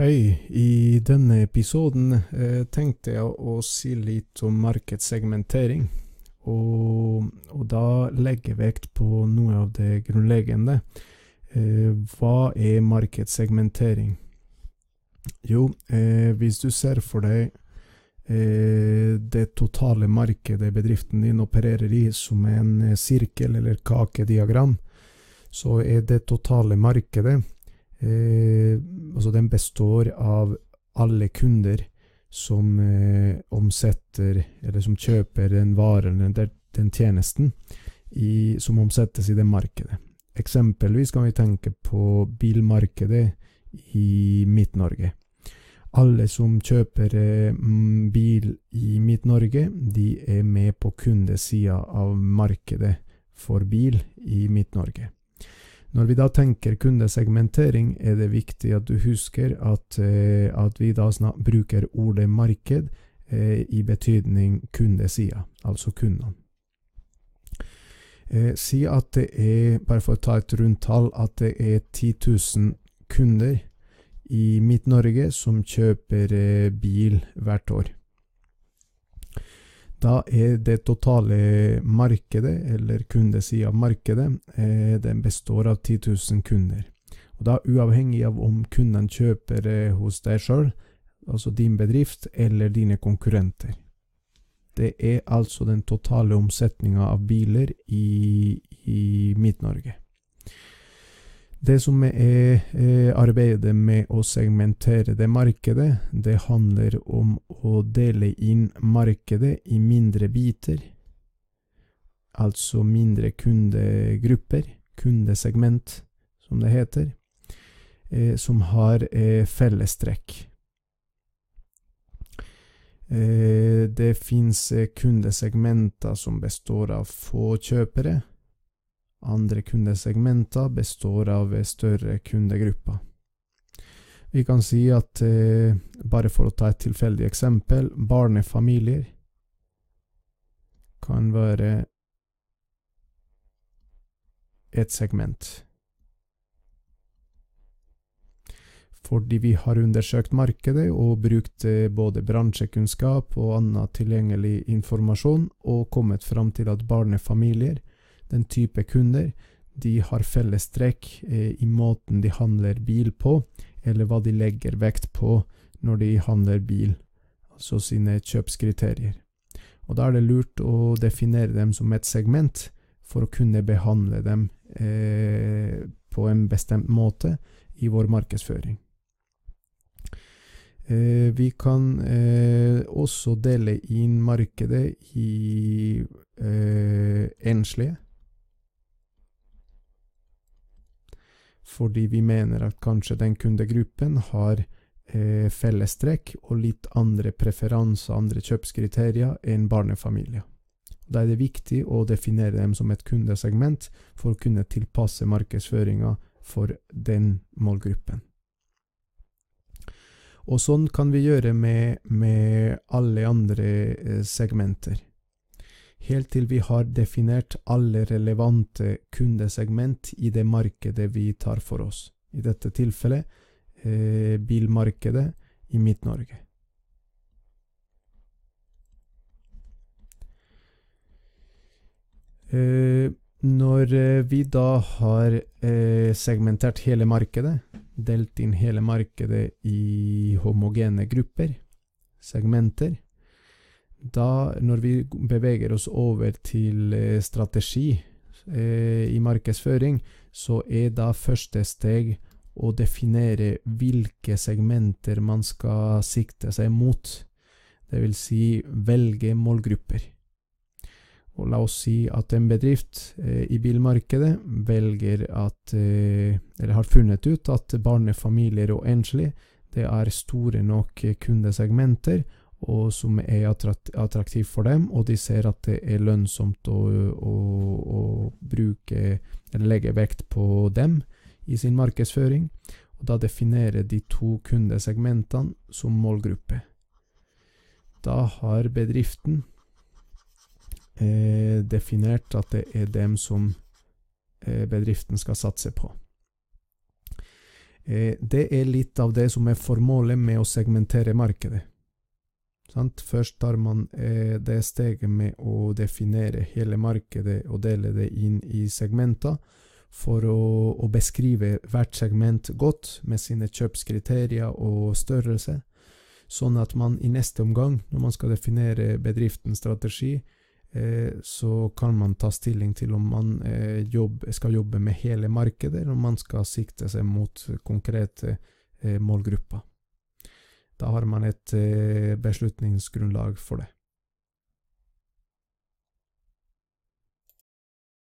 Hei, i denne episoden eh, tenkte jeg å si litt om markedssegmentering. Og, og da legge vekt på noe av det grunnleggende. Eh, hva er markedssegmentering? Jo, eh, hvis du ser for deg eh, det totale markedet bedriften din opererer i som en eh, sirkel- eller kakediagram, så er det totale markedet eh, altså den består av alle kunder som eh, omsetter, eller som kjøper den varen eller den tjenesten i, som omsettes i det markedet. Eksempelvis kan vi tenke på bilmarkedet i Midt-Norge. Alle som kjøper eh, bil i Midt-Norge, de er med på kundesida av markedet for bil i Midt-Norge. Når vi da tenker kundesegmentering, er det viktig at du husker at, eh, at vi da snart bruker ordet marked eh, i betydning kundesida, altså kundene. Eh, si at det er, bare for å ta et rundt tall, at det er 10 000 kunder i Midt-Norge som kjøper eh, bil hvert år. Da er det totale markedet, eller kundesida av markedet, eh, den består av 10 000 kunder. Og da Uavhengig av om kunden kjøper eh, hos deg sjøl, altså din bedrift, eller dine konkurrenter. Det er altså den totale omsetninga av biler i, i Midt-Norge. Det som er eh, arbeidet med å segmentere det markedet, det handler om å dele inn markedet i mindre biter, altså mindre kundegrupper, kundesegment, som det heter, eh, som har eh, fellestrekk. Det fins kundesegmenter som består av få kjøpere, andre kundesegmenter består av større kundegrupper. Vi kan si at, eh, bare for å ta et tilfeldig eksempel, barnefamilier kan være et segment. Fordi vi har undersøkt markedet og brukt eh, både bransjekunnskap og annen tilgjengelig informasjon, og kommet fram til at barnefamilier den type kunder, de har fellestrekk eh, i måten de handler bil på, eller hva de legger vekt på når de handler bil, altså sine kjøpskriterier. Og Da er det lurt å definere dem som et segment, for å kunne behandle dem eh, på en bestemt måte i vår markedsføring. Eh, vi kan eh, også dele inn markedet i eh, enslige fordi vi mener at kanskje den kundegruppen har eh, fellestrekk og litt andre preferanser, andre kjøpskriterier enn barnefamilier. Da er det viktig å definere dem som et kundesegment for å kunne tilpasse markedsføringa for den målgruppen. Og sånn kan vi gjøre med, med alle andre eh, segmenter helt til vi har definert alle relevante kundesegment i det markedet vi tar for oss. I dette tilfellet eh, bilmarkedet i Midt-Norge. Eh, når eh, vi da har eh, segmentert hele markedet, delt inn hele markedet i homogene grupper, segmenter, da, når vi beveger oss over til eh, strategi eh, i markedsføring, så er da første steg å definere hvilke segmenter man skal sikte seg mot. Det vil si velge målgrupper. Og la oss si at en bedrift eh, i bilmarkedet velger at eh, Eller har funnet ut at barnefamilier og enslige det er store nok kundesegmenter, og som er attraktiv for dem, og de ser at det er lønnsomt å, å, å bruke eller legge vekt på dem i sin markedsføring. Og da definerer de to kundesegmentene som målgruppe. Da har bedriften eh, definert at det er dem som eh, bedriften skal satse på. Eh, det er litt av det som er formålet med å segmentere markedet. Sant? Først tar man eh, det steget med å definere hele markedet og dele det inn i segmenter, for å, å beskrive hvert segment godt med sine kjøpskriterier og størrelse, sånn at man i neste omgang, når man skal definere bedriftens strategi, eh, så kan man ta stilling til om man eh, jobb, skal jobbe med hele markedet, eller om man skal sikte seg mot konkrete eh, målgrupper. Da har man et beslutningsgrunnlag for det.